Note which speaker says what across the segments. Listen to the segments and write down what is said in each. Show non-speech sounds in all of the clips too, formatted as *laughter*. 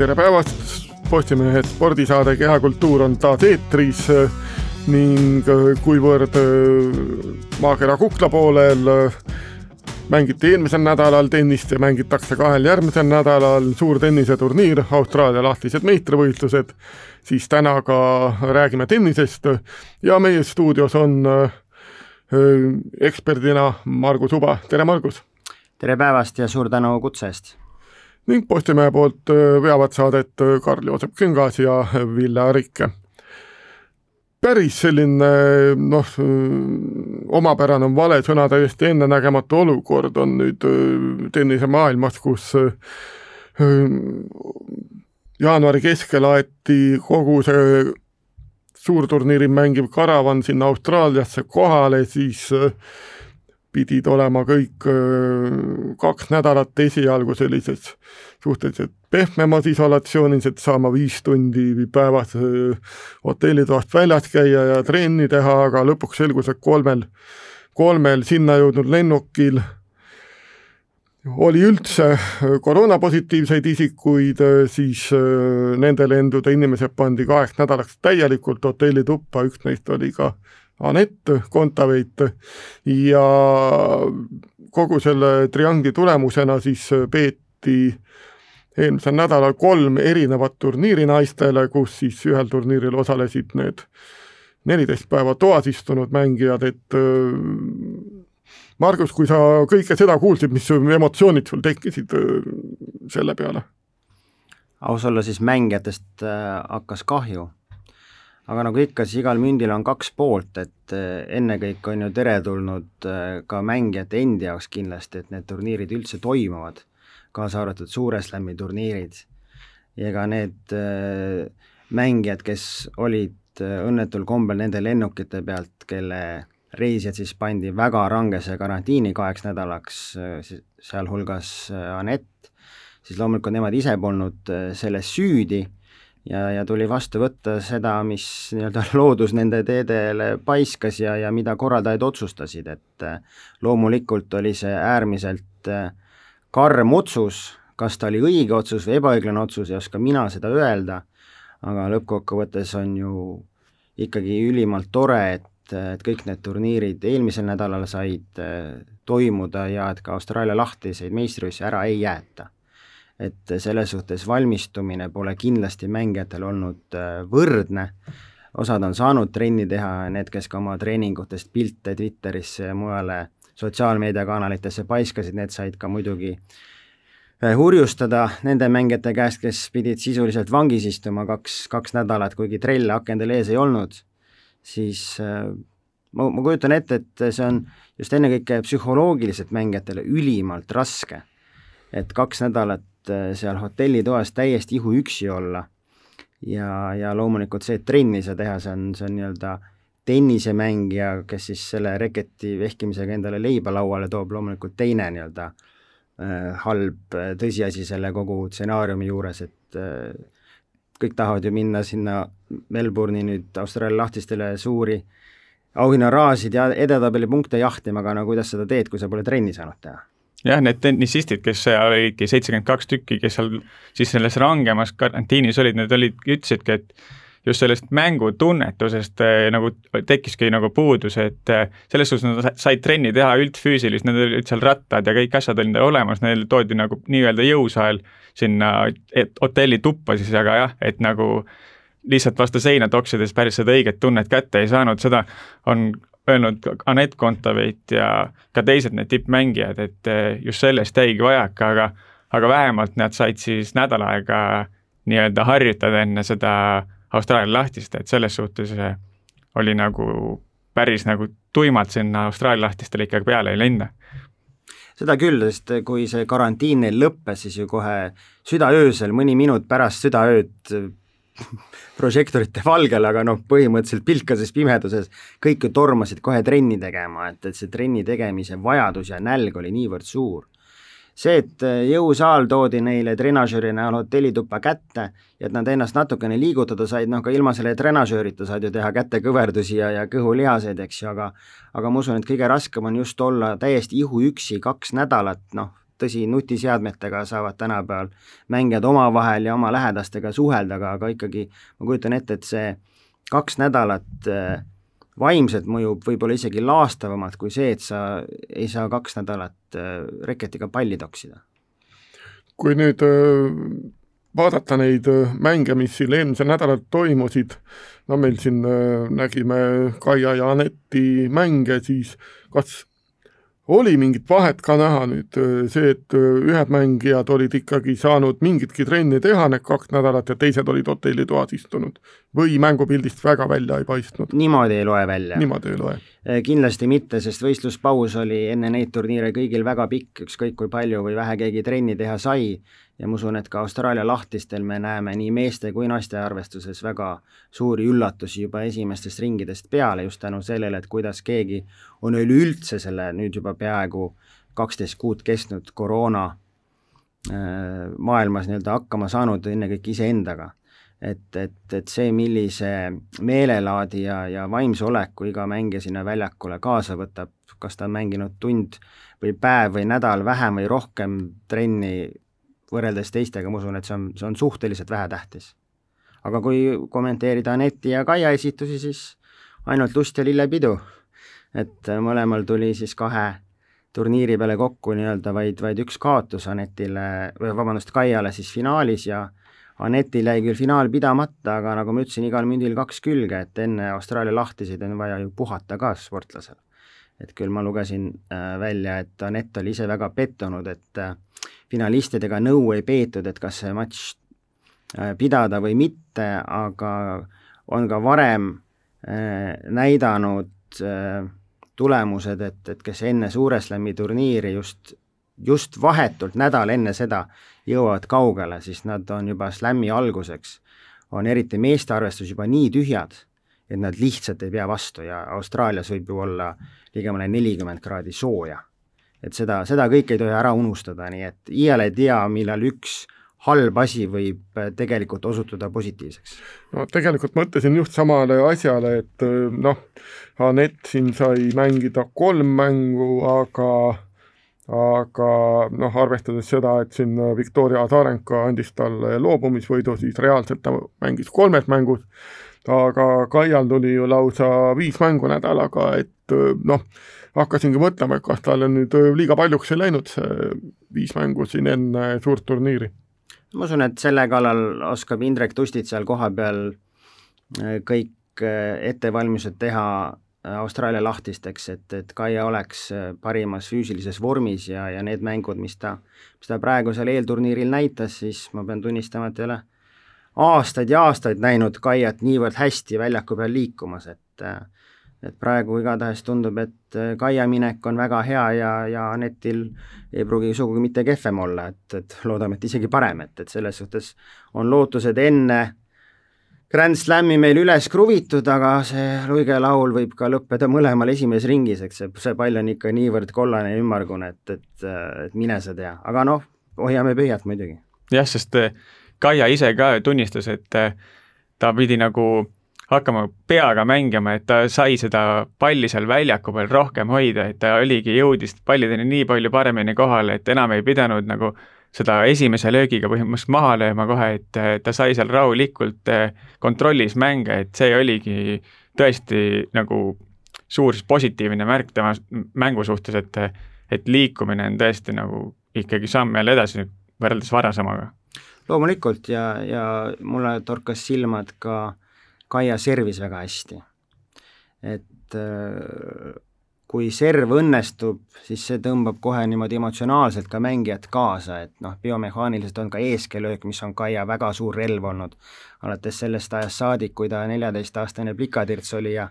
Speaker 1: tere päevast, Postimehe spordisaade Kehakultuur on taas eetris ning kuivõrd maakera kukla poolel mängiti eelmisel nädalal tennist ja mängitakse kahel järgmisel nädalal suur tenniseturniir, Austraalia lahtised meistrivõistlused, siis täna ka räägime tennisest ja meie stuudios on eksperdina Margus Uba, tere Margus!
Speaker 2: tere päevast ja suur tänu kutse eest!
Speaker 1: Ning Postimehe poolt veavad saadet Karl-Joosep Küngas ja Ville Arikke. päris selline noh, omapärane on vale sõna, täiesti ennenägematu olukord on nüüd tennisemaailmas, kus jaanuari keskel aeti kogu see suurturniiri mängiv karavan sinna Austraaliasse kohale, siis pidid olema kõik kaks nädalat esialgu sellises suhteliselt pehmemas isolatsioonis, et saama viis tundi päevas hotellitoast väljas käia ja trenni teha, aga lõpuks selgus, et kolmel, kolmel sinna jõudnud lennukil oli üldse koroonapositiivseid isikuid, siis nende lendude inimesed pandi kaheks nädalaks täielikult hotellituppa, üks neist oli ka Anett Kontaveit ja kogu selle triangli tulemusena siis peeti eelmisel nädalal kolm erinevat turniiri naistele, kus siis ühel turniiril osalesid need neliteist päeva toas istunud mängijad, et Margus, kui sa kõike seda kuulsid, mis emotsioonid sul tekkisid selle peale?
Speaker 2: aus olla, siis mängijatest hakkas kahju aga nagu ikka, siis igal mündil on kaks poolt, et eh, ennekõike on ju teretulnud eh, ka mängijate endi jaoks kindlasti, et need turniirid üldse toimuvad, kaasa arvatud Suure Slami turniirid. ja ega need eh, mängijad, kes olid õnnetul kombel nende lennukite pealt, kelle reisijad siis pandi väga rangese karantiini kaheks nädalaks, sealhulgas Anett, siis loomulikult nemad ise polnud selles süüdi ja, ja tuli vastu võtta seda, mis nii-öelda *laughs* loodus nende teedele paiskas ja, ja mida korraldajad otsustasid, et äh, loomulikult oli see äärmiselt äh, karm otsus, kas ta oli õige otsus või ebaõiglane otsus, ei oska mina seda öelda, aga lõppkokkuvõttes on ju ikkagi ülimalt tore, et, et kõik need turniirid eelmisel nädalal said äh, toimuda ja et ka Austraalia lahtiseid meistrivõistlusi ära ei jäeta et selles suhtes valmistumine pole kindlasti mängijatel olnud äh, võrdne, osad on saanud trenni teha, need, kes ka oma treeningutest pilte Twitterisse ja mujale sotsiaalmeediakanalitesse paiskasid, need said ka muidugi äh, hurjustada nende mängijate käest, kes pidid sisuliselt vangis istuma kaks, kaks nädalat, kuigi trelle akendel ees ei olnud, siis äh, ma, ma kujutan ette, et see on just ennekõike psühholoogiliselt mängijatele ülimalt raske. Et kaks nädalat Äh, seal hotellitoas täiesti ihuüksi olla ja, ja loomulikult see, et trenni ei saa teha, see on, see on nii-öelda tennisemängija, kes siis selle reketi vehkimisega endale leiba lauale toob, loomulikult teine nii-öelda äh, halb äh, tõsiasi selle kogu stsenaariumi juures, et äh, kõik tahavad ju minna sinna Melbourne'i nüüd Austraalia lahtistele suuri auhinnarahasid ja edetabeli punkte jahtima, aga no kuidas seda teed, kui sa pole trenni saanud teha
Speaker 3: jah, need tennisistid, kes seal olidki seitsekümmend kaks tükki, kes seal siis selles rangemas karantiinis olid, need olid, ütlesidki, et just sellest mängutunnetusest äh, nagu tekkiski nagu puudus, et äh, selles suhtes nad said trenni teha üldfüüsilist, need olid seal rattad ja kõik asjad olid olemas, neil toodi nagu nii-öelda jõusaal sinna hotelli tuppa siis, aga jah, et nagu lihtsalt vastu seina toksides päris seda õiget tunnet kätte ei saanud, seda on öelnud Anett Kontaveit ja ka teised need tippmängijad, et eh, just sellest jäigi vajaka, aga aga vähemalt nad said siis nädal aega nii-öelda harjutada enne seda Austraalia lahtist, et selles suhtes eh, oli nagu päris nagu tuimalt sinna Austraalia lahtistele ikkagi peale ei lenda
Speaker 2: seda küll, sest kui see karantiin neil lõppes, siis ju kohe südaöösel, mõni minut pärast südaööd prožektorite valgel, aga noh, põhimõtteliselt pilkases pimeduses kõik ju tormasid kohe trenni tegema, et, et see trenni tegemise vajadus ja nälg oli niivõrd suur. see, et äh, jõusaal toodi neile trenažööri näol hotellituppa kätte ja et nad ennast natukene liigutada said, noh ka ilma selle trenažöörita said ju teha kätekõverdusi ja, ja kõhulihaseid, eks ju, aga aga ma usun, et kõige raskem on just olla täiesti ihuüksi kaks nädalat, noh, tõsi, nutiseadmetega saavad tänapäeval mängijad omavahel ja oma lähedastega suhelda, aga, aga ikkagi ma kujutan ette, et see kaks nädalat äh, vaimselt mõjub võib-olla isegi laastavamalt kui see, et sa ei saa kaks nädalat äh, reketiga palli toksida.
Speaker 1: kui nüüd äh, vaadata neid mänge, mis siin eelmisel nädalal toimusid, no meil siin nägime Kaia ja Aneti mänge, siis kas oli mingit vahet ka näha nüüd see, et ühed mängijad olid ikkagi saanud mingitki trenni teha need kaks nädalat ja teised olid hotellitoas istunud või mängupildist väga välja ei paistnud?
Speaker 2: niimoodi ei loe välja.
Speaker 1: niimoodi ei loe?
Speaker 2: kindlasti mitte, sest võistluspaus oli enne neid turniire kõigil väga pikk, ükskõik kui palju või vähe keegi trenni teha sai ja ma usun, et ka Austraalia lahtistel me näeme nii meeste kui naiste arvestuses väga suuri üllatusi juba esimestest ringidest peale, just tänu sellele, et kuidas keegi on üleüldse selle nüüd juba peaaegu kaksteist kuud kestnud koroona äh, maailmas nii-öelda hakkama saanud ennekõike iseendaga. et, et, et see, millise meelelaadi ja, ja vaimse oleku iga mängija sinna väljakule kaasa võtab, kas ta on mänginud tund või päev või nädal vähem või rohkem trenni võrreldes teistega, ma usun, et see on, see on suhteliselt vähetähtis. aga kui kommenteerida Aneti ja Kaia esitusi, siis ainult lust ja lillepidu. et mõlemal tuli siis kahe turniiri peale kokku nii-öelda vaid, vaid üks kaotus Anetile, või vabandust, Kaiale siis finaalis ja Anetil jäi küll finaal pidamata, aga nagu ma ütlesin, igal mündil kaks külge, et enne Austraalia lahtisid on vaja ju puhata ka sportlasel. et küll ma lugesin äh, välja, et Anett oli ise väga pettunud, et äh, finalistidega nõu ei peetud, et kas see matš äh, pidada või mitte, aga on ka varem äh, näidanud äh, tulemused, et, et kes enne Suure Slami turniiri just, just vahetult nädal enne seda jõuavad kaugele, siis nad on juba Slami alguseks, on eriti meeste arvestus juba nii tühjad, et nad lihtsalt ei pea vastu ja Austraalias võib ju olla ligemale nelikümmend kraadi sooja et seda, seda kõike ei tohi ära unustada, nii et iial ei tea, millal üks halb asi võib äh, tegelikult osutuda positiivseks?
Speaker 1: no tegelikult mõtlesin just samale asjale, et äh, noh, Anett siin sai mängida kolm mängu, aga aga noh, arvestades seda, et siin Viktoria Azarenka andis talle loobumisvõidu, siis reaalselt ta mängis kolmes mängus, aga Kaial tuli ju lausa viis mängu nädalaga, et äh, noh, hakkasingi mõtlema, et kas talle nüüd liiga paljuks ei läinud see viis mängu siin enne suurt turniiri.
Speaker 2: ma usun, et selle kallal oskab Indrek Tustit seal kohapeal kõik ettevalmistused teha Austraalia lahtisteks, et, et Kaia oleks parimas füüsilises vormis ja, ja need mängud, mis ta, mis ta praegu seal eelturniiril näitas, siis ma pean tunnistama, et ei ole aastaid ja aastaid näinud Kaiat niivõrd hästi väljaku peal liikumas, et äh, et praegu igatahes tundub, et äh, Kaia minek on väga hea ja, ja Anetil ei pruugi sugugi mitte kehvem olla, et, et loodame, et isegi parem, et, et selles suhtes on lootused enne Grand Slami meil üles kruvitud, aga see luige laul võib ka lõppeda mõlemal esimeses ringis, eks see, see pall on ikka niivõrd kollane ja ümmargune, et, et, et mine sa tea, aga noh, hoiame pöialt muidugi.
Speaker 3: jah, sest äh, Kaia ise ka tunnistas, et äh, ta pidi nagu hakkama peaga mängima, et ta sai seda palli seal väljaku peal rohkem hoida, et ta oligi, jõudis pallideni nii palju paremini kohale, et enam ei pidanud nagu seda esimese löögiga põhimõtteliselt maha lööma kohe, et ta sai seal rahulikult eh, kontrollis mänge, et see oligi tõesti nagu suur positiivne märk tema mängu suhtes, et et liikumine on tõesti nagu ikkagi samm jälle edasi võrreldes varasemaga.
Speaker 2: loomulikult ja, ja mulle torkas silma, et ka Kaia servis väga hästi. et äh, kui serv õnnestub, siis see tõmbab kohe niimoodi emotsionaalselt ka mängijat kaasa, et noh, biomehaaniliselt on ka eeskelöök, mis on Kaia väga suur relv olnud, alates sellest ajast saadik, kui ta neljateistaastane plikatirts oli ja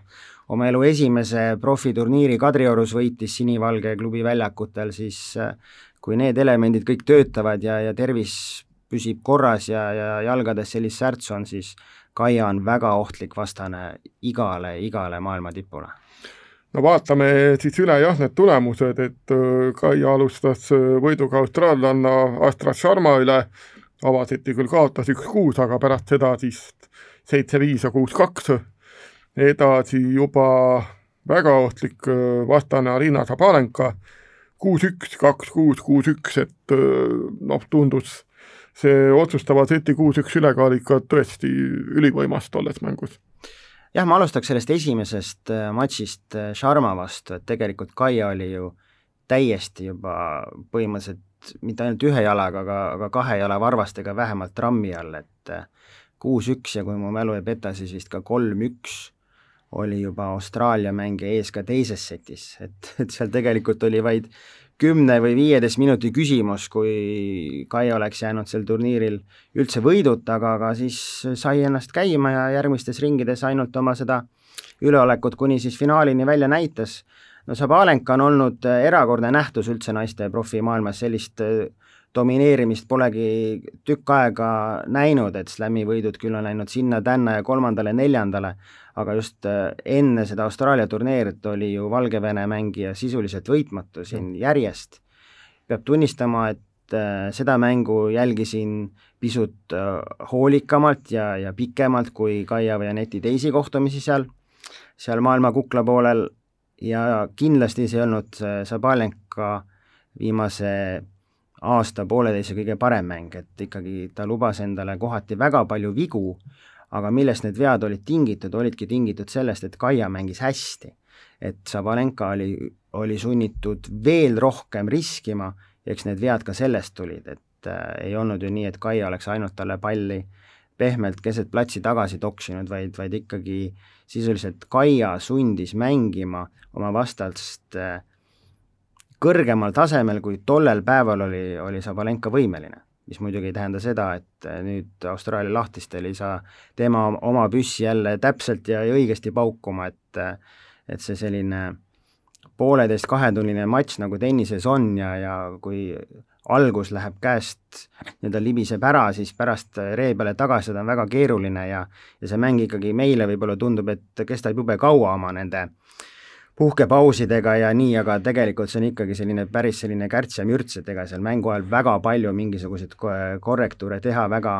Speaker 2: oma elu esimese profiturniiri Kadriorus võitis sinivalge klubi väljakutel, siis äh, kui need elemendid kõik töötavad ja, ja tervis püsib korras ja, ja jalgades sellist särtsu on, siis Kaia on väga ohtlik vastane igale, igale maailma tipule.
Speaker 1: no vaatame siis üle jah, need tulemused, et äh, Kaia alustas äh, võiduga austraallanna Astra Sharma üle, avaseti küll kaotas üks-kuus, aga pärast seda siis seitse-viis ja kuus-kaks. edasi juba väga ohtlik äh, vastane Arina Zabalenka, kuus-üks, kaks-kuus, kuus-üks, et noh, tundus see otsustava seti kuus-üks ülekaal ikka tõesti ülivõimas tolles mängus.
Speaker 2: Jah, ma alustaks sellest esimesest äh, matšist äh, Sharma vastu, et tegelikult Kaia oli ju täiesti juba põhimõtteliselt mitte ainult ühe jalaga, aga, aga kahe jala varvastega vähemalt trammi all, et äh, kuus-üks ja kui mu mälu ei peta, siis vist ka kolm-üks oli juba Austraalia mängija ees ka teises setis, et, et seal tegelikult oli vaid kümne või viieteist minuti küsimus, kui Kai oleks jäänud sel turniiril üldse võiduta, aga, aga siis sai ennast käima ja järgmistes ringides ainult oma seda üleolekut kuni siis finaalini välja näitas. no Sabalenka on olnud erakordne nähtus üldse naiste profimaailmas, sellist domineerimist polegi tükk aega näinud, et slam'i võidud küll on läinud sinna-tänna ja kolmandale-neljandale, aga just äh, enne seda Austraalia turneerit oli ju Valgevene mängija sisuliselt võitmatu siin järjest. peab tunnistama, et äh, seda mängu jälgisin pisut äh, hoolikamalt ja, ja pikemalt kui Kaia või Aneti teisi kohtumisi seal, seal maailma kukla poolel ja kindlasti see ei olnud Sabalenka viimase aasta-pooleteise kõige parem mäng, et ikkagi ta lubas endale kohati väga palju vigu, aga millest need vead olid tingitud, olidki tingitud sellest, et Kaia mängis hästi. et Sabalenka oli, oli sunnitud veel rohkem riskima ja eks need vead ka sellest tulid, et äh, ei olnud ju nii, et Kaia oleks ainult talle palli pehmelt keset platsi tagasi toksinud, vaid, vaid ikkagi sisuliselt Kaia sundis mängima oma vastast äh, kõrgemal tasemel, kui tollel päeval oli, oli Sabalenka võimeline. mis muidugi ei tähenda seda, et nüüd Austraalia lahtistel ei saa tema oma püssi jälle täpselt ja õigesti paukuma, et et see selline pooleteist kahetunnine matš, nagu tennises on ja, ja kui algus läheb käest, nii-öelda libiseb ära, siis pärast ree peale tagasi seda on väga keeruline ja ja see mäng ikkagi meile võib-olla tundub, et kestab jube kaua oma nende puhkepausidega ja nii, aga tegelikult see on ikkagi selline päris selline kärts ja mürts, et ega seal mängu ajal väga palju mingisuguseid korrektuure teha väga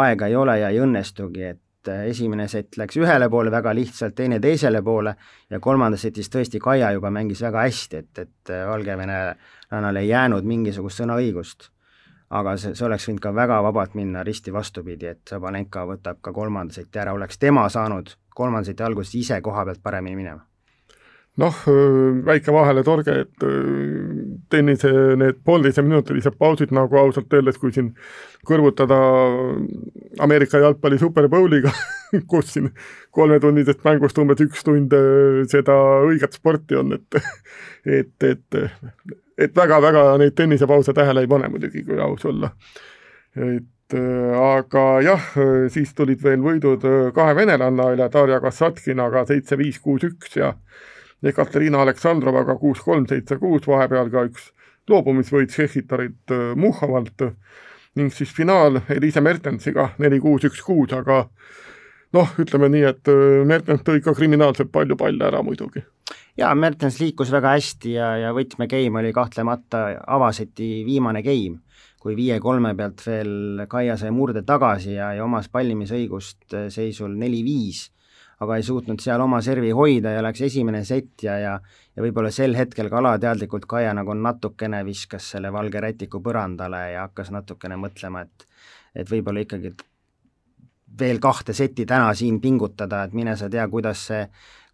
Speaker 2: aega ei ole ja ei õnnestugi, et esimene sett läks ühele poole väga lihtsalt, teine teisele poole ja kolmandas setis tõesti Kaia juba mängis väga hästi, et, et Valgevenelannal ei jäänud mingisugust sõnaõigust. aga see, see oleks võinud ka väga vabalt minna risti vastupidi, et Sabalenka võtab ka kolmanda seti ära, oleks tema saanud kolmanda seti alguses ise koha pealt paremini minema
Speaker 1: noh, väike vaheletorge, et tennise need poolteiseminutilised pausid nagu ausalt öeldes, kui siin kõrvutada Ameerika jalgpalli Super Bowliga *laughs* kus siin kolmetunnisest mängust umbes üks tund seda õiget sporti on, et *laughs* et, et et väga-väga neid tennisepause tähele ei pane muidugi, kui aus olla. et aga jah, siis tulid veel võidud kahe venelanna üle, Darja Kassatkinaga seitse-viis, kuus-üks ja Ekaterina Aleksandrovaga kuus-kolm, seitse-kuus, vahepeal ka üks loobumisvõit Tšehhitarilt äh, Muhavalt ning siis finaal Elise Mertensiga neli-kuus, üks-kuus, aga noh, ütleme nii, et äh, Mertens tõi ka kriminaalselt palju palle ära muidugi.
Speaker 2: jaa, Mertens liikus väga hästi ja, ja võtmegeim oli kahtlemata avaseti viimane game, kui viie-kolme pealt veel Kaia sai murde tagasi ja, ja omas pallimisõigust äh, seisul neli-viis aga ei suutnud seal oma servi hoida ja läks esimene sett ja, ja ja võib-olla sel hetkel ka alateadlikult Kaia nagu natukene viskas selle valge rätiku põrandale ja hakkas natukene mõtlema, et et võib-olla ikkagi veel kahte setti täna siin pingutada, et mine sa tea, kuidas see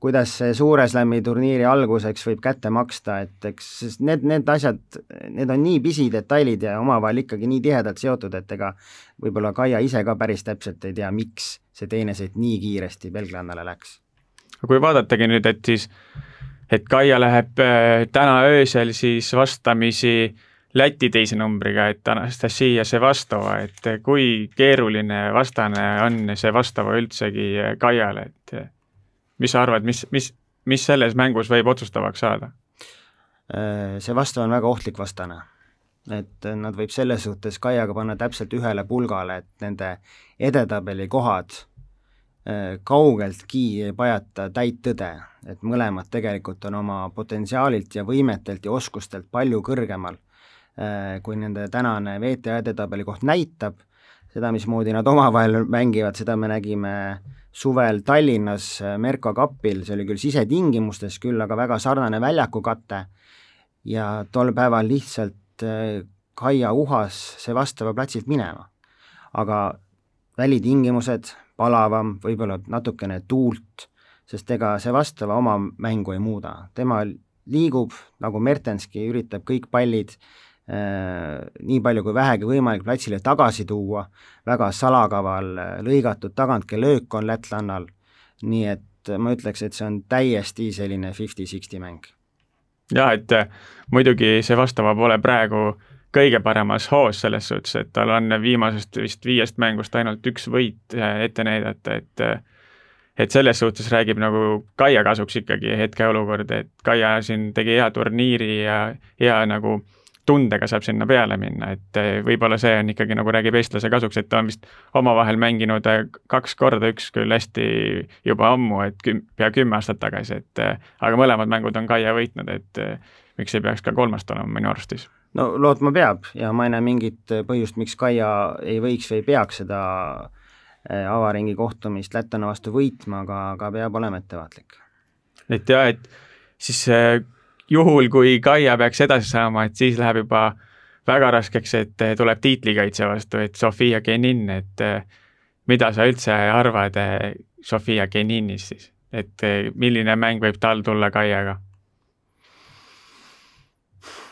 Speaker 2: kuidas see Suure Slami turniiri alguseks võib kätte maksta, et eks need, need asjad, need on nii pisidetailid ja omavahel ikkagi nii tihedalt seotud, et ega võib-olla Kaia ise ka päris täpselt ei tea, miks see teine sett nii kiiresti belglannale läks.
Speaker 3: kui vaadatagi nüüd, et siis, et Kaia läheb äh, täna öösel siis vastamisi Läti teise numbriga, et Anastasia Sevastova, et kui keeruline vastane on Sevastova üldsegi Kaiale, et mis sa arvad, mis, mis, mis selles mängus võib otsustavaks saada?
Speaker 2: Äh, see vastu on väga ohtlik vastane. et nad võib selles suhtes Kaiaga panna täpselt ühele pulgale, et nende edetabeli kohad äh, kaugeltki ei pajata täit tõde, et mõlemad tegelikult on oma potentsiaalilt ja võimetelt ja oskustelt palju kõrgemal, äh, kui nende tänane VTA edetabeli koht näitab, seda, mismoodi nad omavahel mängivad, seda me nägime suvel Tallinnas äh, Merko kapil, see oli küll sisetingimustes küll, aga väga sarnane väljakukate ja tol päeval lihtsalt äh, Kaia uhas Sevastova platsilt minema. aga välitingimused, palavam, võib-olla natukene tuult, sest ega Sevastova oma mängu ei muuda, tema liigub, nagu Mertenski üritab kõik pallid äh, nii palju kui vähegi võimalik platsile tagasi tuua, väga salakaval äh, lõigatud tagantkelöök on lätlannal, nii et ma ütleks, et see on täiesti selline fifty-sixty mäng.
Speaker 3: Jah, et äh, muidugi see vastava pole praegu kõige paremas hoos selles suhtes, et tal on viimasest vist viiest mängust ainult üks võit äh, ette näidata, et äh, et selles suhtes räägib nagu Kaia kasuks ikkagi hetkeolukord, et Kaia siin tegi hea turniiri ja hea nagu tundega saab sinna peale minna, et võib-olla see on ikkagi nagu räägib eestlase kasuks, et ta on vist omavahel mänginud kaks korda, üks küll hästi juba ammu, et küm-, pea kümme aastat tagasi, et aga mõlemad mängud on Kaia võitnud, et miks ei peaks ka kolmast olema minu arustis?
Speaker 2: no lootma peab ja ma ei näe mingit põhjust, miks Kaia ei võiks või ei peaks seda avaringi kohtumist lätlane vastu võitma, aga, aga peab olema ettevaatlik.
Speaker 3: et jah, et siis juhul, kui Kaia peaks edasi saama, et siis läheb juba väga raskeks, et äh, tuleb tiitlikaitse vastu, et Sofia Genin, et mida sa üldse arvad Sofia Geninist siis, et milline mäng võib tal tulla Kaiaga?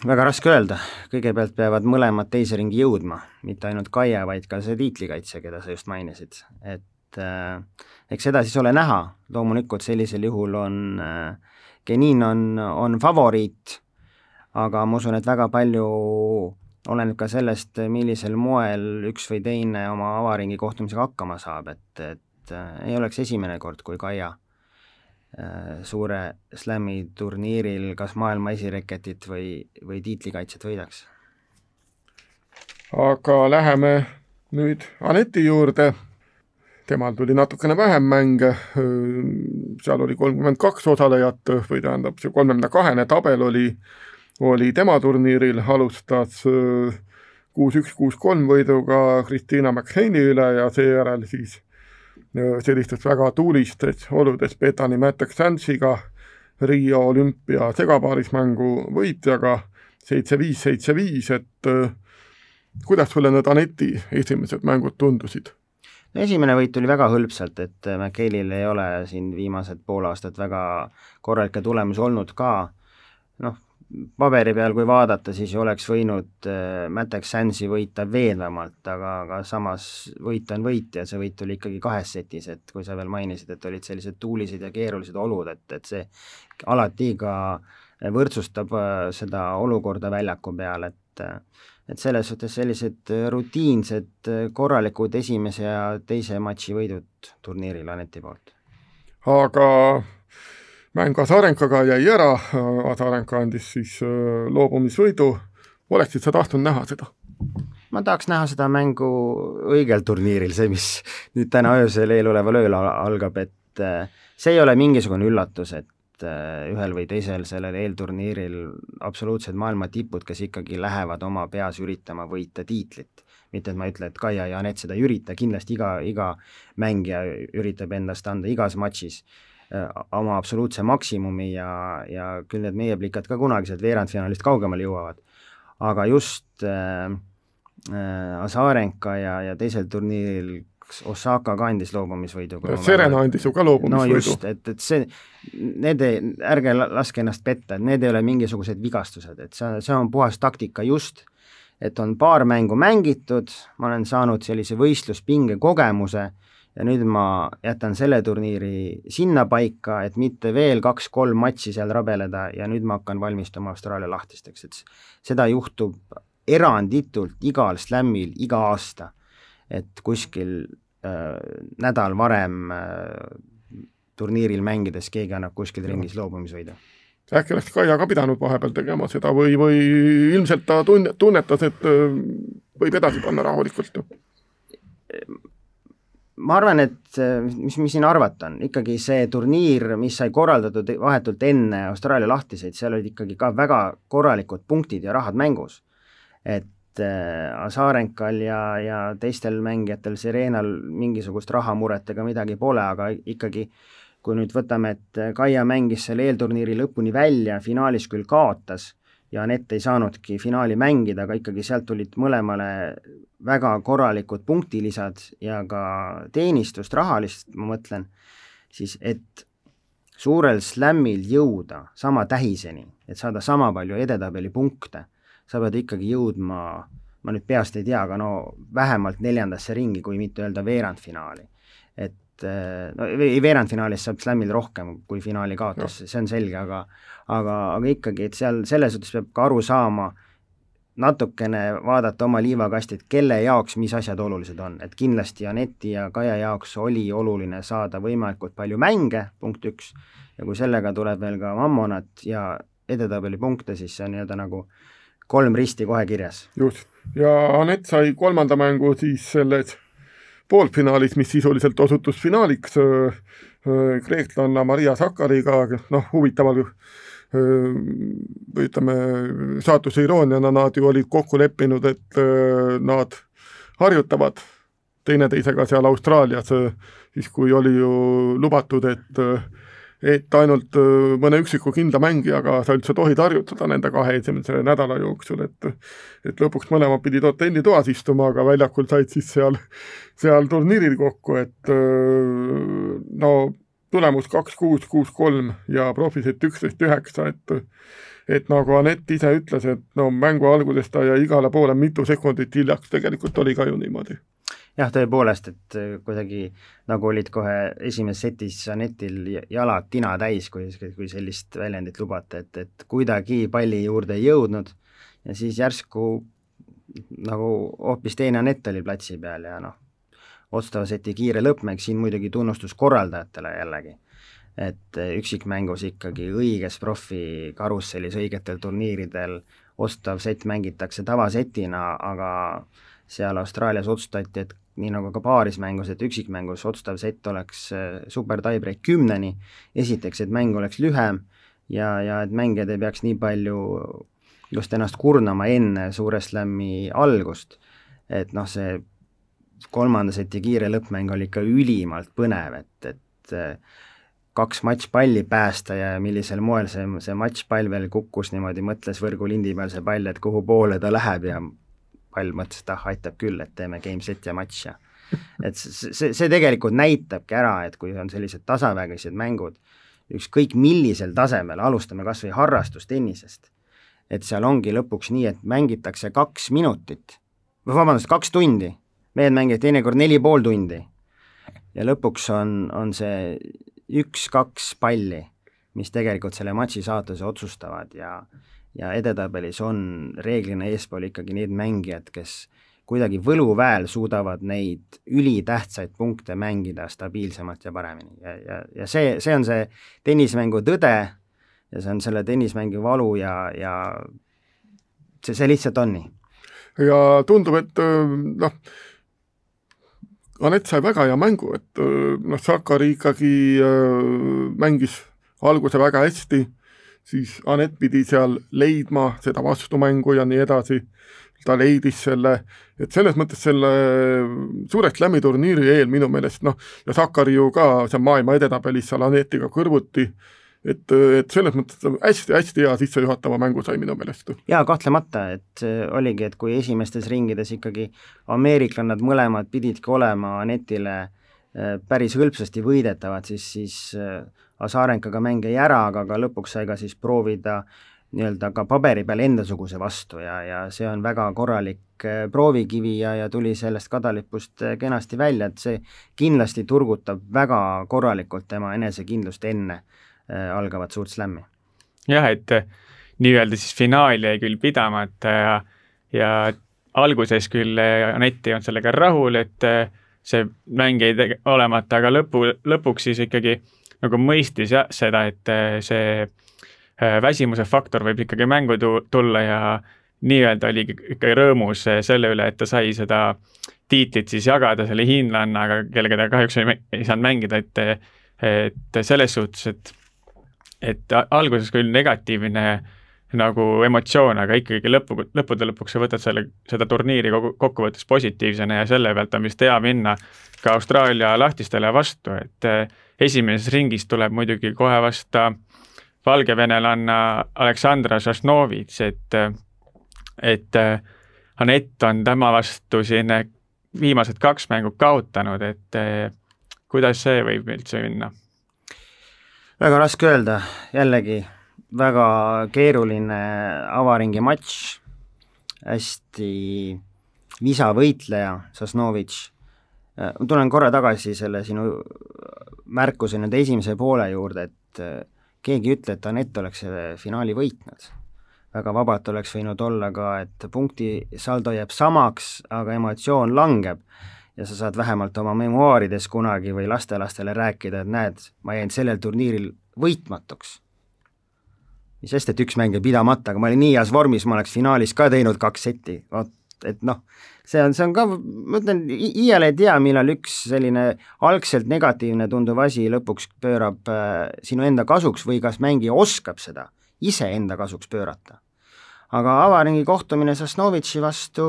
Speaker 2: väga raske öelda, kõigepealt peavad mõlemad teise ringi jõudma, mitte ainult Kaia, vaid ka see tiitlikaitsja, keda sa just mainisid, et äh, eks seda siis ole näha, loomulikult sellisel juhul on äh, Genin on, on favoriit, aga ma usun, et väga palju oleneb ka sellest, millisel moel üks või teine oma avaringi kohtumisega hakkama saab, et, et äh, ei oleks esimene kord, kui Kaia Äh, suure slam'i turniiril kas maailma esireketit või, või tiitlikaitset võidaks.
Speaker 1: aga läheme nüüd Aneti juurde, temal tuli natukene vähem mänge, seal oli kolmkümmend kaks osalejat või tähendab, see kolmekümne kahene tabel oli, oli tema turniiril, alustas kuus-üks, kuus-kolm võiduga Kristiina McHale'i üle ja seejärel siis sellistes väga tuulistes oludes Betani Matek Sansiga, Riia olümpia segapaarismängu võitjaga seitse-viis, seitse-viis, et kuidas sulle need Aneti esimesed mängud tundusid?
Speaker 2: Esimene võit tuli väga hõlpsalt, et McHale'il ei ole siin viimased pool aastat väga korralikke tulemusi olnud ka, noh, paberi peal, kui vaadata, siis oleks võinud äh, Matex Sansi võita veenvamalt, aga, aga samas võit on võit ja see võit tuli ikkagi kahes setis, et kui sa veel mainisid, et olid sellised tuulised ja keerulised olud, et, et see alati ka võrdsustab äh, seda olukorda väljaku peal, et et selles suhtes sellised rutiinsed korralikud esimese ja teise matši võidud turniiril Aneti poolt.
Speaker 1: aga mäng Azarenkaga jäi ära, Azarenka andis siis äh, loobumisvõidu, oleksid sa tahtnud näha seda?
Speaker 2: ma tahaks näha seda mängu õigel turniiril, see, mis nüüd täna öösel eeloleval ööl algab, et äh, see ei ole mingisugune üllatus, et äh, ühel või teisel sellel eelturniiril absoluutsed maailma tipud, kes ikkagi lähevad oma peas üritama võita tiitlit. mitte et ma ei ütle, et Kaia ja Anett seda ei ürita, kindlasti iga, iga mängija üritab endast anda igas matšis Äh, oma absoluutse maksimumi ja, ja küll need meie plikad ka kunagi sealt veerandfinaalist kaugemale jõuavad. aga just äh, äh, Azarenka ja, ja teisel turniiril Osaka ka andis loobumisvõidu.
Speaker 1: Serena andis ju ka loobumisvõidu.
Speaker 2: no just, et, et see, need ei, ärge laske ennast petta, et need ei ole mingisugused vigastused, et see, see on puhas taktika just, et on paar mängu mängitud, ma olen saanud sellise võistluspinge kogemuse ja nüüd ma jätan selle turniiri sinnapaika, et mitte veel kaks-kolm matši seal rabeleda ja nüüd ma hakkan valmistuma Austraalia lahtisteks, et seda juhtub eranditult igal slämmil iga aasta. Et kuskil äh, nädal varem äh, turniiril mängides keegi annab kuskil ringis loobumisvõidu
Speaker 1: äkki oleks Kaia ka pidanud vahepeal tegema seda või, või ilmselt ta tun-, tunnetas, et äh, võib edasi panna rahulikult?
Speaker 2: ma arvan, et mis, mis siin arvata on, ikkagi see turniir, mis sai korraldatud vahetult enne Austraalia lahtiseid, seal olid ikkagi ka väga korralikud punktid ja rahad mängus. et äh, Azarenkal ja, ja teistel mängijatel, Serenal mingisugust rahamuret ega midagi pole, aga ikkagi kui nüüd võtame, et Kaia mängis selle eelturniiri lõpuni välja, finaalis küll kaotas ja Anett ei saanudki finaali mängida, aga ikkagi sealt tulid mõlemale väga korralikud punktilisad ja ka teenistust, rahalist, ma mõtlen, siis et suurel slämmil jõuda sama tähiseni, et saada sama palju edetabeli punkte, sa pead ikkagi jõudma, ma nüüd peast ei tea, aga no vähemalt neljandasse ringi, kui mitte öelda veerandfinaali. et no ei, veerandfinaalis saab slämmil rohkem kui finaali kaotas, see on selge, aga aga, aga ikkagi, et seal selles suhtes peab ka aru saama, natukene vaadata oma liivakasti, et kelle jaoks mis asjad olulised on, et kindlasti Aneti ja Kaia jaoks oli oluline saada võimalikult palju mänge, punkt üks, ja kui sellega tuleb veel ka mammonat ja edetabeli punkte, siis see on nii-öelda nagu kolm risti kohe kirjas.
Speaker 1: just, ja Anett sai kolmanda mängu siis selles poolfinaalis, mis sisuliselt osutus finaaliks kreeklanna Maria Sakariga, noh, huvitaval ütleme, saatuse irooniana nad ju olid kokku leppinud, et nad harjutavad teineteisega seal Austraalias, siis kui oli ju lubatud, et et ainult mõne üksiku kindla mängijaga sa üldse tohid harjutada nende kahe esimese nädala jooksul, et et lõpuks mõlemad pidid hotellitoas istuma, aga väljakul said siis seal, seal turniiril kokku, et no tulemus kaks, kuus, kuus, kolm ja profisett üksteist, üheksa, et et nagu Anett ise ütles, et no mängu alguses ta jäi igale poole mitu sekundit hiljaks, tegelikult oli ka ju niimoodi.
Speaker 2: Jah, tõepoolest, et kuidagi nagu olid kohe esimeses setis Anetil jalad tina täis, kui, kui sellist väljendit lubate, et, et kuidagi palli juurde ei jõudnud. Ja siis järsku nagu hoopis teine Anett oli platsi peal ja noh, otsustava seti kiire lõppmäng, siin muidugi tunnustus korraldajatele jällegi, et üksikmängus ikkagi õiges profi karussellis õigetel turniiridel ostav sett mängitakse tavasetina, aga seal Austraalias otsustati, et nii nagu ka paarismängus, et üksikmängus otsustav sett oleks äh, super tiebreak kümneni, esiteks, et mäng oleks lühem ja, ja et mängijad ei peaks nii palju just ennast kurnama enne suure slam'i algust, et noh, see kolmanda seti kiire lõppmäng oli ikka ülimalt põnev, et, et äh, kaks matšpalli päästa ja millisel moel see, see matšpall veel kukkus niimoodi, mõtles võrgulindi peal see pall, et kuhu poole ta läheb ja pall mõtles, et ah, aitab küll, et teeme game set ja matš ja et see, see, see tegelikult näitabki ära, et kui on sellised tasavägised mängud, ükskõik millisel tasemel, alustame kas või harrastustennisest, et seal ongi lõpuks nii, et mängitakse kaks minutit, või vabandust, kaks tundi mehed mängivad teinekord neli pool tundi. ja lõpuks on, on see üks-kaks palli, mis tegelikult selle matši saatuse otsustavad ja ja edetabelis on reeglina eespool ikkagi need mängijad, kes kuidagi võluväel suudavad neid ülitähtsaid punkte mängida stabiilsemalt ja paremini ja, ja, ja see, see on see tennismängu tõde ja see on selle tennismängu valu ja, ja see, see lihtsalt on nii.
Speaker 1: ja tundub, et noh, Anett sai väga hea mängu, et noh, Sakari ikkagi mängis alguse väga hästi, siis Anett pidi seal leidma seda vastumängu ja nii edasi, ta leidis selle, et selles mõttes selle suure slam'i turniiri eel minu meelest noh, ja Sakari ju ka seal maailma edetabelis seal Anetiga kõrvuti äh, et, et selles mõttes hästi-hästi hea sissejuhatava mängu sai minu meelest.
Speaker 2: jaa, kahtlemata, et oligi, et kui esimestes ringides ikkagi ameeriklannad mõlemad pididki olema Anetile äh, päris hõlpsasti võidetavad, siis, siis äh, Azarenkaga mäng jäi ära, aga ka lõpuks sai ka siis proovida nii-öelda ka paberi peal endasuguse vastu ja, ja see on väga korralik äh, proovikivi ja, ja tuli sellest kadalipust kenasti välja, et see kindlasti turgutab väga korralikult tema enesekindlust enne Äh, algavat suurt slämmi.
Speaker 3: jah, et äh, nii-öelda siis finaal jäi küll pidamata ja, ja alguses küll äh, Anett ei olnud sellega rahul, et see mäng jäi olemata, aga lõpu, lõpuks siis ikkagi nagu mõistis jah, seda, et see väsimuse faktor võib ikkagi mängu tu-, tulla ja nii-öelda oli ikka rõõmus selle üle, et ta sai seda tiitlit siis jagada selle hiinlannaga, kellega ta kahjuks ei, ei saanud mängida, et et selles suhtes, et et alguses küll negatiivne nagu emotsioon, aga ikkagi lõpu, lõppude lõpuks sa võtad selle, seda turniiri kogu, kokkuvõttes positiivsena ja selle pealt on vist hea minna ka Austraalia lahtistele vastu, et eh, esimeses ringis tuleb muidugi kohe vasta valgevenelanna Aleksandra Šašnovitš, et, et Anett on tema vastu siin viimased kaks mängu kaotanud, et kuidas see võib üldse minna?
Speaker 2: väga raske öelda, jällegi väga keeruline avaringi matš, hästi visa võitleja, Sosnovitš. ma tulen korra tagasi selle sinu märkuse nüüd esimese poole juurde, et keegi ei ütle, et Anett oleks selle finaali võitnud. Väga vabalt oleks võinud olla ka, et punktisaldo jääb samaks, aga emotsioon langeb. Ja sa saad vähemalt oma memuaarides kunagi või lastelastele rääkida, et näed, ma jäin sellel turniiril võitmatuks. mis sest, et üks mäng jäi pidamata, aga ma olin nii heas vormis, ma oleks finaalis ka teinud kaks seti, vot et noh, see on, see on ka, ma ütlen, iial ei tea, millal üks selline algselt negatiivne tunduv asi lõpuks pöörab äh, sinu enda kasuks või kas mängija oskab seda iseenda kasuks pöörata. Aga avaringi kohtumine Sosnovitši vastu,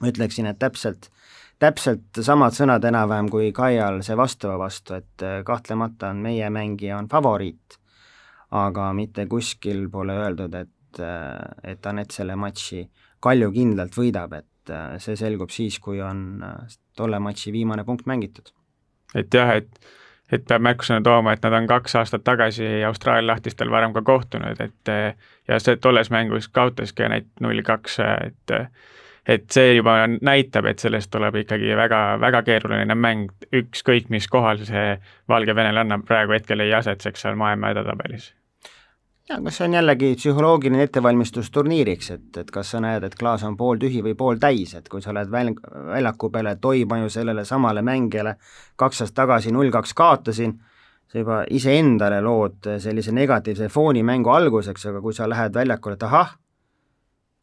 Speaker 2: ma ütleksin, et täpselt, täpselt samad sõnad enam-vähem kui Kaial see vastava vastu, et äh, kahtlemata on meie mängija on favoriit, aga mitte kuskil pole öeldud, et, äh, et Anett selle matši kaljukindlalt võidab, et äh, see selgub siis, kui on tolle matši viimane punkt mängitud.
Speaker 3: et jah, et et peab märkusena tooma, et nad on kaks aastat tagasi Austraalia lahtistel varem ka kohtunud, et ja see tolles mängus kaotaski neid null kaks, et et see juba näitab, et sellest tuleb ikkagi väga, väga keeruline mäng, ükskõik mis kohal see valgevenelane praegu hetkel ei asetseks seal maailma edetabelis
Speaker 2: ja kas see on jällegi psühholoogiline ettevalmistus turniiriks, et, et kas sa näed, et klaas on pooltühi või pooltäis, et kui sa oled väl-, väljaku peale, et oi, ma ju sellele samale mängijale kaks aastat tagasi null kaks kaotasin, sa juba iseendale lood sellise negatiivse fooni mängu alguseks, aga kui sa lähed väljakule, et ahah,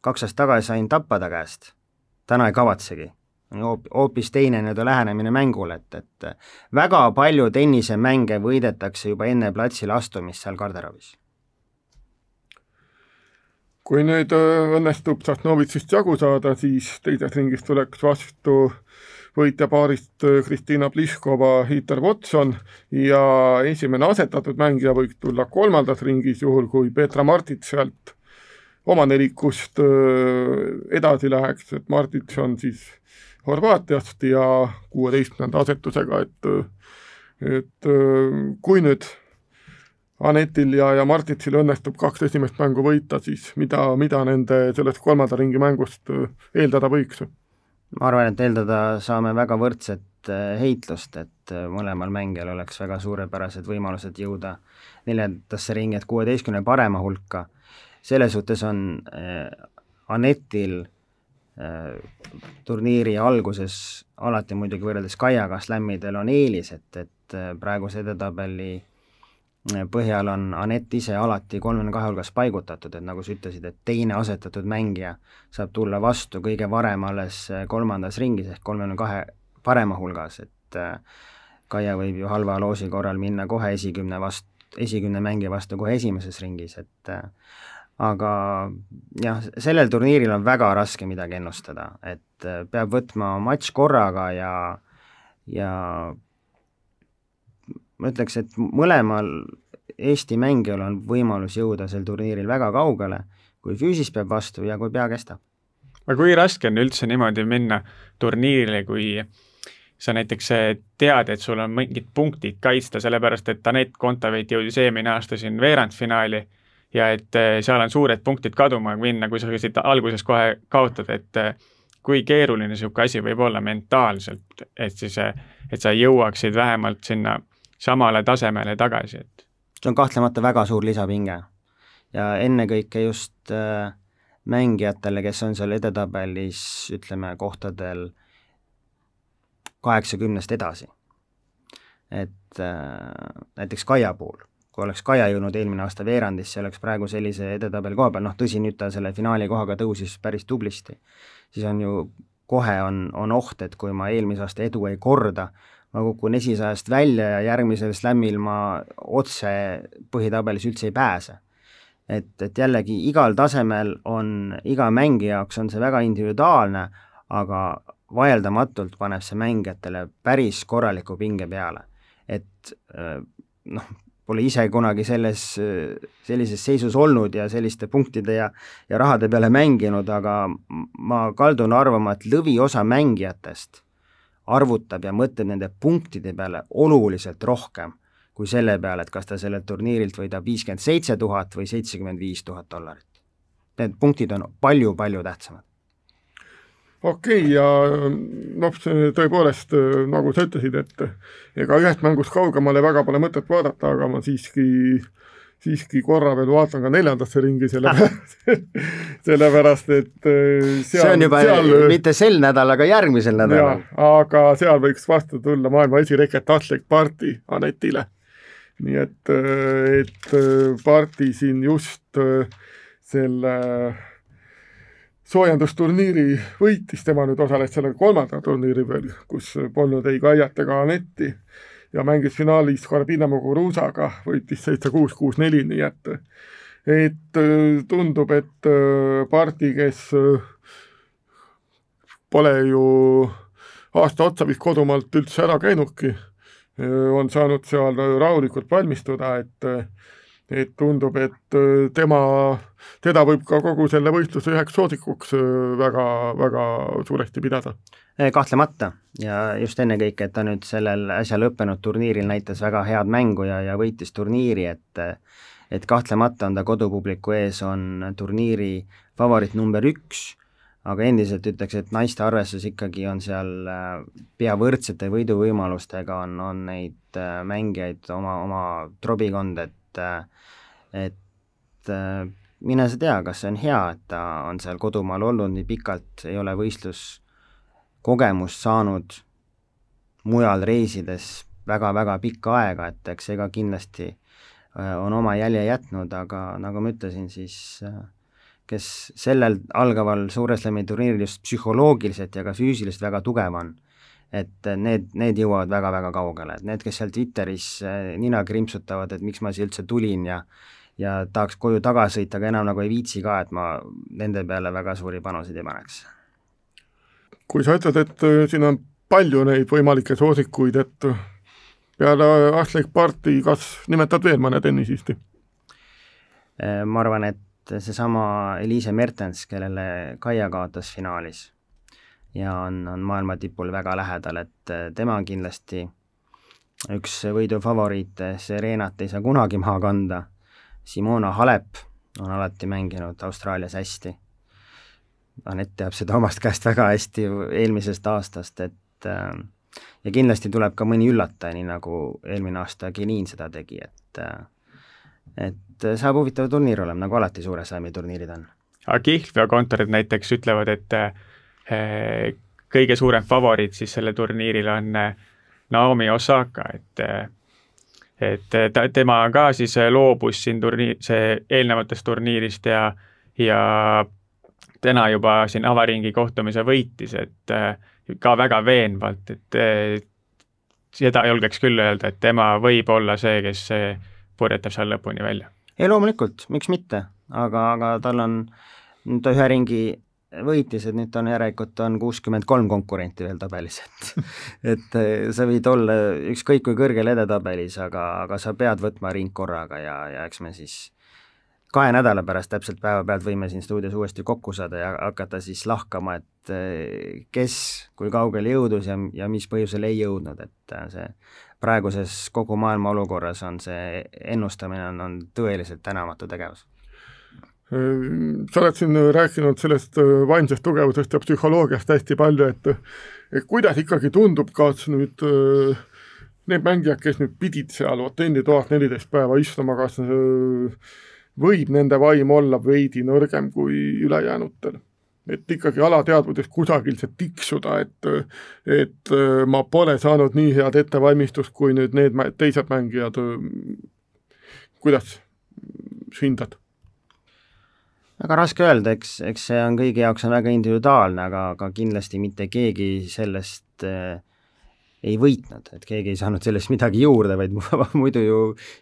Speaker 2: kaks aastat tagasi sain tappa ta käest, täna ei kavatsegi. Hoop-, hoopis teine nii-öelda lähenemine mängule, et, et väga palju tennisemänge võidetakse juba enne platsile astumist seal garderoobis
Speaker 1: kui nüüd äh, õnnestub Sasnovitšist jagu saada, siis teises ringis tuleks vastu võitjapaarist Kristina äh, Pliškova, Heather Watson ja esimene asetatud mängija võiks tulla kolmandas ringis, juhul kui Petra Martits sealt oma nelikust äh, edasi läheks, et Martits on siis Horvaatiast ja kuueteistkümnenda asetusega, et et kui nüüd Anetil ja, ja Martitsil õnnestub kaks esimest mängu võita, siis mida, mida nende sellest kolmanda ringi mängust eeldada võiks?
Speaker 2: ma arvan, et eeldada saame väga võrdset heitlust, et mõlemal mängijal oleks väga suurepärased võimalused jõuda neljandasse ringi, et kuueteistkümne parema hulka. selles suhtes on Anetil turniiri alguses alati muidugi võrreldes Kaiaga slämmidel on eelis, et, et praeguse edetabeli põhjal on Anett ise alati kolmekümne kahe hulgas paigutatud, et nagu sa ütlesid, et teine asetatud mängija saab tulla vastu kõige varem alles kolmandas ringis ehk kolmekümne kahe parema hulgas, et äh, Kaia võib ju halva loosi korral minna kohe esikümne vast-, esikümne mängija vastu kohe esimeses ringis, et äh, aga jah, sellel turniiril on väga raske midagi ennustada, et äh, peab võtma matš korraga ja ja ma ütleks, et mõlemal Eesti mängijal on võimalus jõuda sel turniiril väga kaugele, kui füüsis peab vastu ja kui pea kestab.
Speaker 3: aga kui raske on üldse niimoodi minna turniirile, kui sa näiteks tead, et sul on mingid punktid kaitsta, sellepärast et Anett Kontaveit jõudis eelmine aasta siin veerandfinaali ja et eh, seal on suured punktid kaduma minna, kui sa siit alguses kohe kaotad, et eh, kui keeruline niisugune asi võib olla mentaalselt, et siis, eh, et sa jõuaksid vähemalt sinna samale tasemele tagasi, et
Speaker 2: see on kahtlemata väga suur lisapinge. ja ennekõike just äh, mängijatele, kes on seal edetabelis, ütleme, kohtadel kaheksakümnest edasi. et äh, näiteks Kaia puhul, kui oleks Kaia jõudnud eelmine aasta veerandisse, oleks praegu sellise edetabeli koha peal, noh tõsi, nüüd ta selle finaali kohaga tõusis päris tublisti, siis on ju kohe on, on oht, et kui ma eelmise aasta edu ei korda, ma kukun esisajast välja ja järgmisel slämmil ma otse põhitabelis üldse ei pääse. et, et jällegi igal tasemel on, iga mängija jaoks on see väga individuaalne, aga vaieldamatult paneb see mängijatele päris korraliku pinge peale. et noh, pole ise kunagi selles, sellises seisus olnud ja selliste punktide ja, ja rahade peale mänginud, aga ma kaldun arvama, et lõviosa mängijatest arvutab ja mõtleb nende punktide peale oluliselt rohkem kui selle peale, et kas ta sellelt turniirilt võidab viiskümmend seitse tuhat või seitsekümmend viis tuhat dollarit. Need punktid on palju-palju tähtsamad
Speaker 1: okei okay, ja noh, see tõepoolest, nagu sa ütlesid, et ega ühest mängust kaugemale väga pole mõtet vaadata, aga ma siiski, siiski korra veel vaatan ka neljandasse ringi, sellepärast *laughs* sellepärast et seal
Speaker 2: see on juba seal, mitte sel nädalal, aga järgmisel nädalal.
Speaker 1: aga seal võiks vastu tulla maailma esireket Aslek Parti Anetile. nii et, et Parti siin just selle soojendusturniiri võitis, tema nüüd osales sellel kolmandal turniiril veel, kus polnud ei Kaiat ega Anetti ja mängis finaalis Karbina Muguruzaga, võitis seitse-kuus, kuus-neli, nii et et äh, tundub, et äh, pardi, kes äh, pole ju aasta otsa vist kodumaalt üldse ära käinudki, on saanud seal rahulikult valmistuda, et et tundub, et äh, tema, teda võib ka kogu selle võistluse üheks soosikuks äh, väga, väga suuresti pidada.
Speaker 2: Äh, kahtlemata ja just ennekõike, et ta nüüd sellel äsja lõppenud turniiril näitas väga head mängu ja, ja võitis turniiri, et et kahtlemata on ta kodupubliku ees, on turniiri favoriit number üks, aga endiselt ütleks, et naiste arvestuses ikkagi on seal pea võrdsete võiduvõimalustega, on, on neid mängijaid oma, oma trobikond, et et et mine sa tea, kas see on hea, et ta on seal kodumaal olnud nii pikalt, ei ole võistluskogemust saanud mujal reisides väga-väga pikka aega, et eks ka kindlasti äh, on oma jälje jätnud, aga nagu ma ütlesin, siis äh, kes sellel algaval Suure Slami turniiril just psühholoogiliselt ja ka füüsiliselt väga tugev on, et need, need jõuavad väga-väga kaugele, et need, kes seal Twitteris äh, nina krimpsutavad, et miks ma siia üldse tulin ja ja tahaks koju tagasi sõita, aga enam nagu ei viitsi ka, et ma nende peale väga suuri panuseid ei paneks.
Speaker 1: kui sa ütled, et äh, siin on palju neid võimalikke soosikuid, et peale Aslek Parti, kas nimetad veel mõne tennisisti?
Speaker 2: Äh, ma arvan, et seesama Eliise Mertens, kellele Kaia kaotas finaalis ja on, on maailma tipul väga lähedal, et äh, tema on kindlasti üks võidufavoriite, Serenat ei saa kunagi maha kanda. Simona Halep on alati mänginud Austraalias hästi. Anett teab seda omast käest väga hästi eelmisest aastast, et äh, ja kindlasti tuleb ka mõni üllataja, nii nagu eelmine aasta Geniin seda tegi, et äh, et saab huvitav turniir olema, nagu alati Suure Slami turniirid on.
Speaker 3: aga kihlveokontorid näiteks ütlevad, et Eh, kõige suurem favoriit siis sellel turniiril on eh, Naomi Osaka, et eh, et ta, tema ka siis loobus siin turniir, see eelnevatest turniirist ja, ja täna juba siin avaringi kohtumise võitis, et ka väga veenvalt, et seda julgeks küll öelda, et tema võib olla see, kes purjetab seal lõpuni välja.
Speaker 2: ei loomulikult, miks mitte, aga, aga tal on, ta ühe ringi võitis, et nüüd on järelikult on kuuskümmend kolm konkurenti veel tabelis, et *laughs* et eh, sa võid olla ükskõik kui kõrgel edetabelis, aga, aga sa pead võtma ring korraga ja, ja eks me siis kahe nädala pärast täpselt päevapealt võime siin stuudios uuesti kokku saada ja hakata siis lahkama, et eh, kes kui kaugele jõudus ja, ja mis põhjusel ei jõudnud, et eh, see praeguses kogu maailma olukorras on see ennustamine on, on tõeliselt tänamatu tegevus
Speaker 1: sa oled siin rääkinud sellest äh, vaimsest tugevusest ja psühholoogiast hästi palju, et kuidas ikkagi tundub, kas nüüd äh, need mängijad, kes nüüd pidid seal hotellitoas neliteist päeva istuma, kas äh, võib nende vaim olla veidi nõrgem kui ülejäänutel? et ikkagi alateadvuses kusagil see tiksuda, et et ma pole saanud nii head ettevalmistust kui nüüd need teised mängijad, kuidas hindad?
Speaker 2: Väga raske öelda, eks, eks see on kõigi jaoks on väga individuaalne, aga, aga kindlasti mitte keegi sellest äh, ei võitnud, et keegi ei saanud sellest midagi juurde, vaid muidu ju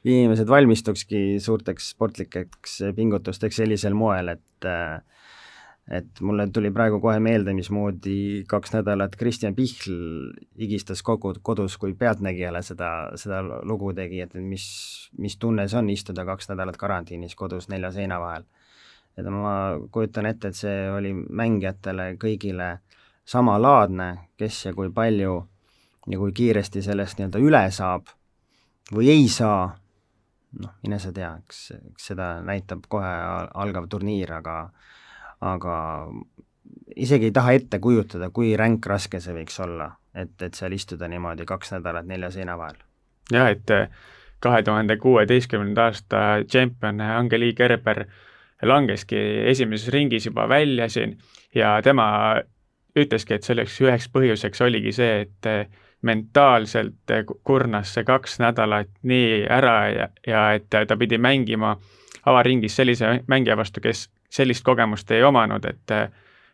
Speaker 2: inimesed valmistukski suurteks sportlikeks pingutusteks sellisel moel, et äh, et mulle tuli praegu kohe meelde, mismoodi kaks nädalat Kristjan Pihl higistas kogu, kodus, kui Pealtnägijale seda, seda lugu tegi, et mis, mis tunne see on istuda kaks nädalat karantiinis kodus nelja seina vahel. Et ma kujutan ette, et see oli mängijatele kõigile samalaadne, kes ja kui palju ja kui kiiresti sellest nii-öelda üle saab või ei saa, noh, mine sa tea, eks, eks seda näitab kohe algav turniir, aga aga isegi ei taha ette kujutada, kui ränk raske see võiks olla, et, et seal istuda niimoodi kaks nädalat nelja seina vahel.
Speaker 3: jah, et kahe tuhande kuueteistkümnenda aasta tšempion Angeli Gerber langeski esimeses ringis juba välja siin ja tema ütleski, et selleks üheks põhjuseks oligi see, et eh, mentaalselt kurnas see kaks nädalat nii ära ja, ja et ta pidi mängima avaringis sellise mängija vastu, kes sellist kogemust ei omanud, et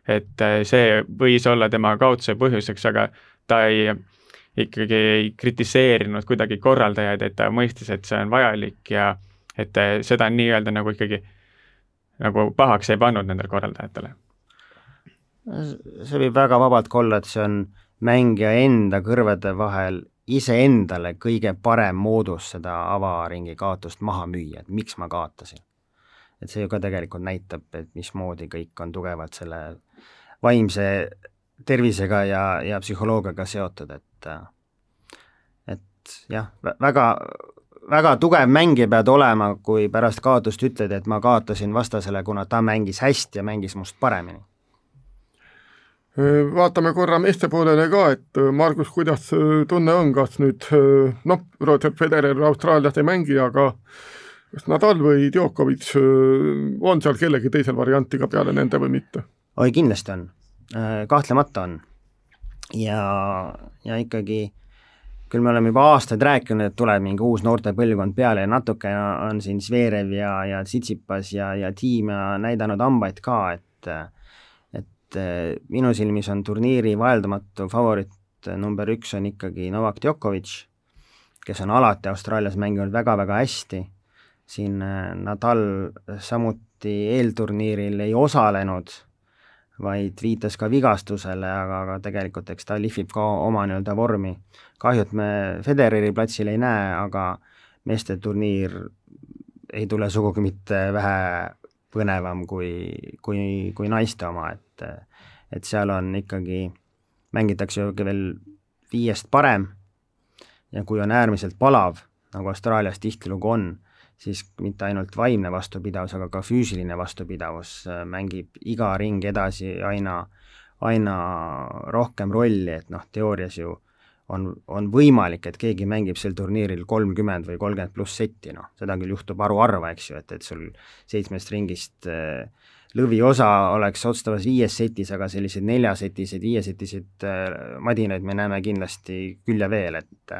Speaker 3: et see võis olla tema kaotuse põhjuseks, aga ta ei, ikkagi ei kritiseerinud kuidagi korraldajaid, et ta mõistis, et see on vajalik ja et seda nii-öelda nagu ikkagi nagu pahaks ei pannud nendele korraldajatele.
Speaker 2: see võib väga vabalt ka olla, et see on mängija enda kõrvade vahel iseendale kõige parem moodus seda avaringi kaotust maha müüa, et miks ma kaotasin et see ju ka tegelikult näitab, et mismoodi kõik on tugevalt selle vaimse tervisega ja, ja psühholoogiaga seotud, et et jah, väga, väga tugev mängija pead olema, kui pärast kaotust ütled, et ma kaotasin vastasele, kuna ta mängis hästi ja mängis must paremini.
Speaker 1: Vaatame korra meeste poolele ka, et Margus, kuidas tunne on, kas nüüd noh, Roger Federer Austraalias ei mängi, aga kas Nadal või Djokovic, on seal kellegi teisel varianti ka peale nende või mitte?
Speaker 2: oi, kindlasti on, kahtlemata on. ja, ja ikkagi küll me oleme juba aastaid rääkinud, et tuleb mingi uus noorte põlvkond peale ja natuke on siin Zverev ja, ja Tsitsipas ja, ja tiim ja näidanud hambaid ka, et et minu silmis on turniiri vaieldamatu favoriit number üks on ikkagi Novak Djokovic, kes on alati Austraalias mänginud väga-väga hästi. Siin äh, Nadal samuti eelturniiril ei osalenud, vaid viitas ka vigastusele, aga, aga tegelikult eks ta lihvib ka oma nii-öelda vormi. kahju, et me Federeri platsil ei näe, aga meeste turniir ei tule sugugi mitte vähe põnevam kui, kui, kui naiste oma, et et seal on ikkagi, mängitakse ju veel viiest parem ja kui on äärmiselt palav, nagu Austraalias tihtilugu on, siis mitte ainult vaimne vastupidavus, aga ka füüsiline vastupidavus äh, mängib iga ring edasi aina, aina rohkem rolli, et noh, teoorias ju on, on võimalik, et keegi mängib sel turniiril kolmkümmend või kolmkümmend pluss setti, noh, seda küll juhtub haruharva, eks ju, et, et sul seitsmest ringist äh, lõviosa oleks otsustavas viies setis, aga selliseid neljasetiseid, viiesetiseid äh, madinaid me näeme kindlasti küll ja veel, et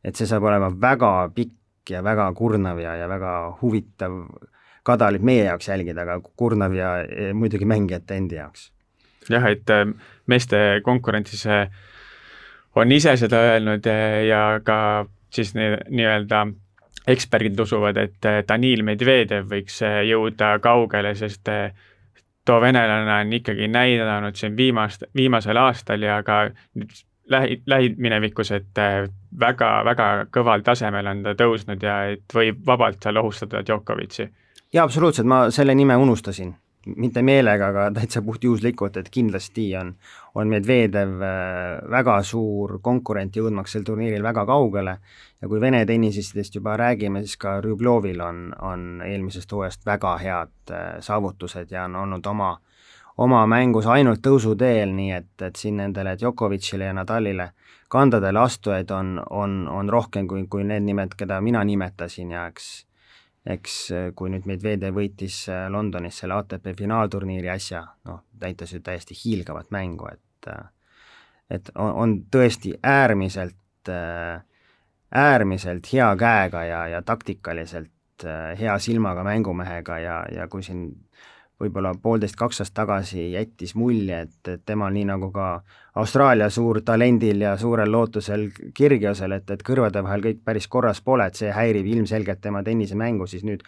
Speaker 2: et see saab olema väga pikk pikk ja väga kurnav ja, ja väga huvitav kadalit meie jaoks jälgida, aga kurnav ja, muidugi mängijate endi jaoks.
Speaker 3: jah, et äh, meeste konkurentsis äh, on ise seda öelnud äh, ja ka siis nii-öelda eksperdid usuvad, et Danil Medvedev võiks jõuda kaugele, sest too venelane on ikkagi näidanud siin viimast, viimasel aastal ja ka nüüd lähi, lähiminevikus, et väga-väga äh, kõval tasemel on ta tõusnud ja et võib vabalt seal ohustada Djokovic'i.
Speaker 2: jaa, absoluutselt, ma selle nime unustasin. mitte meelega, aga *laughs* täitsa puhtjuhuslikult, et kindlasti on, on Medvedev äh, väga suur konkurent jõudmaks sel turniiril väga kaugele ja kui Vene tennisistidest juba räägime, siis ka Rüblovil on, on eelmisest hooajast väga head äh, saavutused ja on olnud oma oma mängus ainult tõusuteel, nii et, et siin nendele Djokovicile ja Nadalile kandadele astujaid on, on, on rohkem kui, kui need nimed, keda mina nimetasin ja eks eks kui nüüd Medvedev võitis äh, Londonis selle ATP finaalturniiri äsja, noh, näitas ju täiesti hiilgavat mängu, et äh, et on, on tõesti äärmiselt, äh, äärmiselt hea käega ja, ja taktikaliselt hea silmaga mängumehega ja, ja kui siin võib-olla poolteist, kaks aastat tagasi jättis mulje, et, et temal nii nagu ka Austraalia suurtalendil ja suurel lootusel Kirgiosel, et, et kõrvade vahel kõik päris korras pole, et see häirib ilmselgelt tema tennisemängu, siis nüüd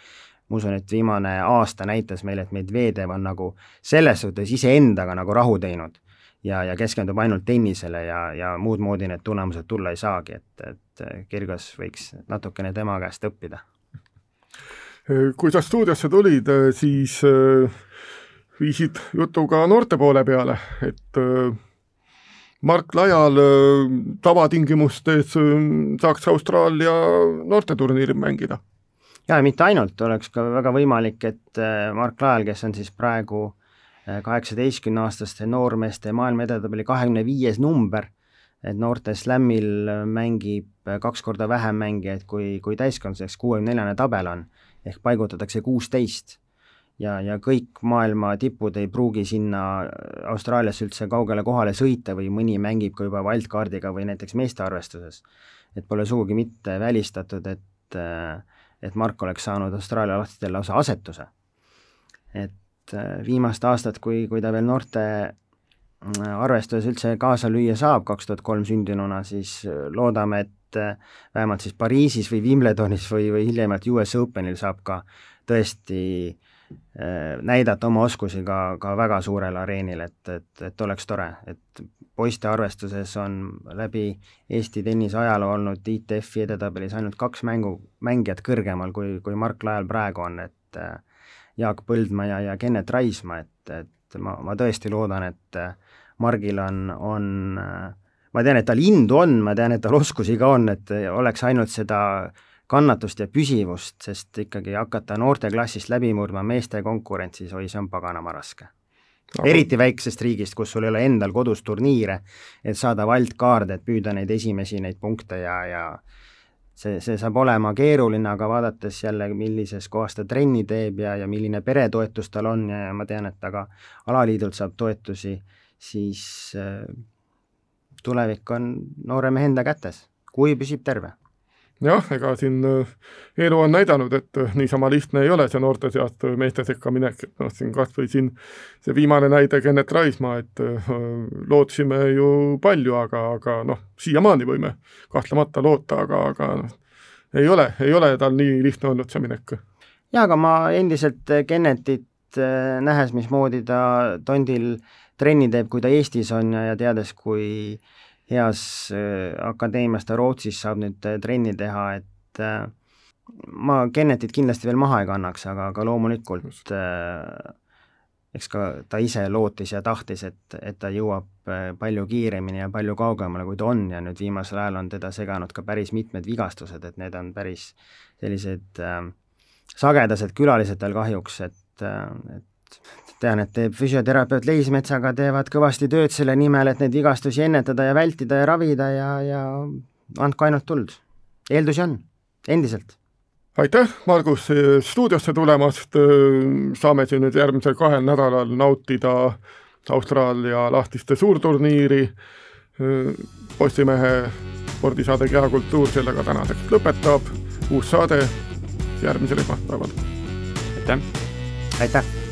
Speaker 2: ma usun, et viimane aasta näitas meile, et Medvedev on nagu selles suhtes iseendaga nagu rahu teinud ja, ja keskendub ainult tennisele ja, ja muud moodi need tulemused tulla ei saagi, et, et Kirgos võiks natukene tema käest õppida.
Speaker 1: Kui sa stuudiosse tulid, siis äh, viisid jutu ka noorte poole peale, et äh, Mark Laial äh, tavatingimustes saaks Austraalia noorteturniiril mängida.
Speaker 2: ja mitte ainult, oleks ka väga võimalik, et Mark Laial, kes on siis praegu kaheksateistkümneaastaste noormeeste maailma edetabeli kahekümne viies number, et noorte slämmil mängib kaks korda vähem mängijaid kui, kui täiskasvanuseks, kuuekümne neljane tabel on, ehk paigutatakse kuusteist. ja, ja kõik maailma tipud ei pruugi sinna Austraaliasse üldse kaugele kohale sõita või mõni mängib ka juba wildcardiga või näiteks meeste arvestuses. et pole sugugi mitte välistatud, et, et Mark oleks saanud Austraalia lahtidel lausa asetuse. et viimast aastat, kui, kui ta veel noorte arvestuses üldse kaasa lüüa saab, kaks tuhat kolm sündinuna, siis loodame, et äh, vähemalt siis Pariisis või Wimbledonis või, või hiljemalt US Openil saab ka tõesti äh, näidata oma oskusi ka, ka väga suurel areenil, et, et, et oleks tore, et poiste arvestuses on läbi Eesti tennise ajaloo olnud ITF-i edetabelis ainult kaks mängu, mängijat kõrgemal, kui, kui Mark Lael praegu on, et äh, Jaak Põldmaa ja, ja Kennet Raismaa, et, et ma, ma tõesti loodan, et Margil on, on ma tean, et tal indu on, ma tean, et tal oskusi ka on, et oleks ainult seda kannatust ja püsivust, sest ikkagi hakata noorteklassist läbi murdma meeste konkurentsis, oi, see on paganama raske. No.. eriti väiksest riigist, kus sul ei ole endal kodus turniire, et saada wildcard'e, et püüda neid esimesi, neid punkte ja, ja see, see saab olema keeruline, aga vaadates jälle, millises kohas ta trenni teeb ja, ja milline peretoetus tal on ja, ja ma tean, et ta ka alaliidult saab toetusi siis äh, tulevik on noore mehe enda kätes, kui püsib terve
Speaker 1: jah, ega siin äh, elu on näidanud, et äh, niisama lihtne ei ole see noorte seast meeste sekka minek, et noh, siin kas või siin see viimane näide, Kennet Raismaa, et lootsime ju palju, aga, aga noh, siiamaani võime kahtlemata loota, aga, aga noh, ei ole, ei ole tal nii lihtne olnud see minek.
Speaker 2: jaa, aga ma endiselt Kennetit nähes, mismoodi ta Tondil äh, trenni teeb, kui ta Eestis on ja, ja teades, kui heas äh, akadeemias ta Rootsis saab nüüd äh, trenni teha, et äh, ma Kennetit kindlasti veel maha ei kannaks, aga, aga loomulikult eks ka ta ise lootis ja tahtis, et, et ta jõuab palju kiiremini ja palju kaugemale, kui ta on ja nüüd viimasel ajal on teda seganud ka päris mitmed vigastused, et need on päris sellised äh, sagedased külalised tal kahjuks, et, et tean, et teeb füsioterapeut Leismetsaga, teevad kõvasti tööd selle nimel, et neid vigastusi ennetada ja vältida ja ravida ja, ja andku ainult tuld. eeldusi on, endiselt.
Speaker 1: aitäh, Margus, stuudiosse tulemast, saame siin nüüd järgmisel kahel nädalal nautida Austraalia lahtiste suurturniiri, Postimehe spordisaade Kehakultuur sellega tänaseks lõpetab, uus saade järgmisel esmaspäeval.
Speaker 3: aitäh!
Speaker 2: aitäh!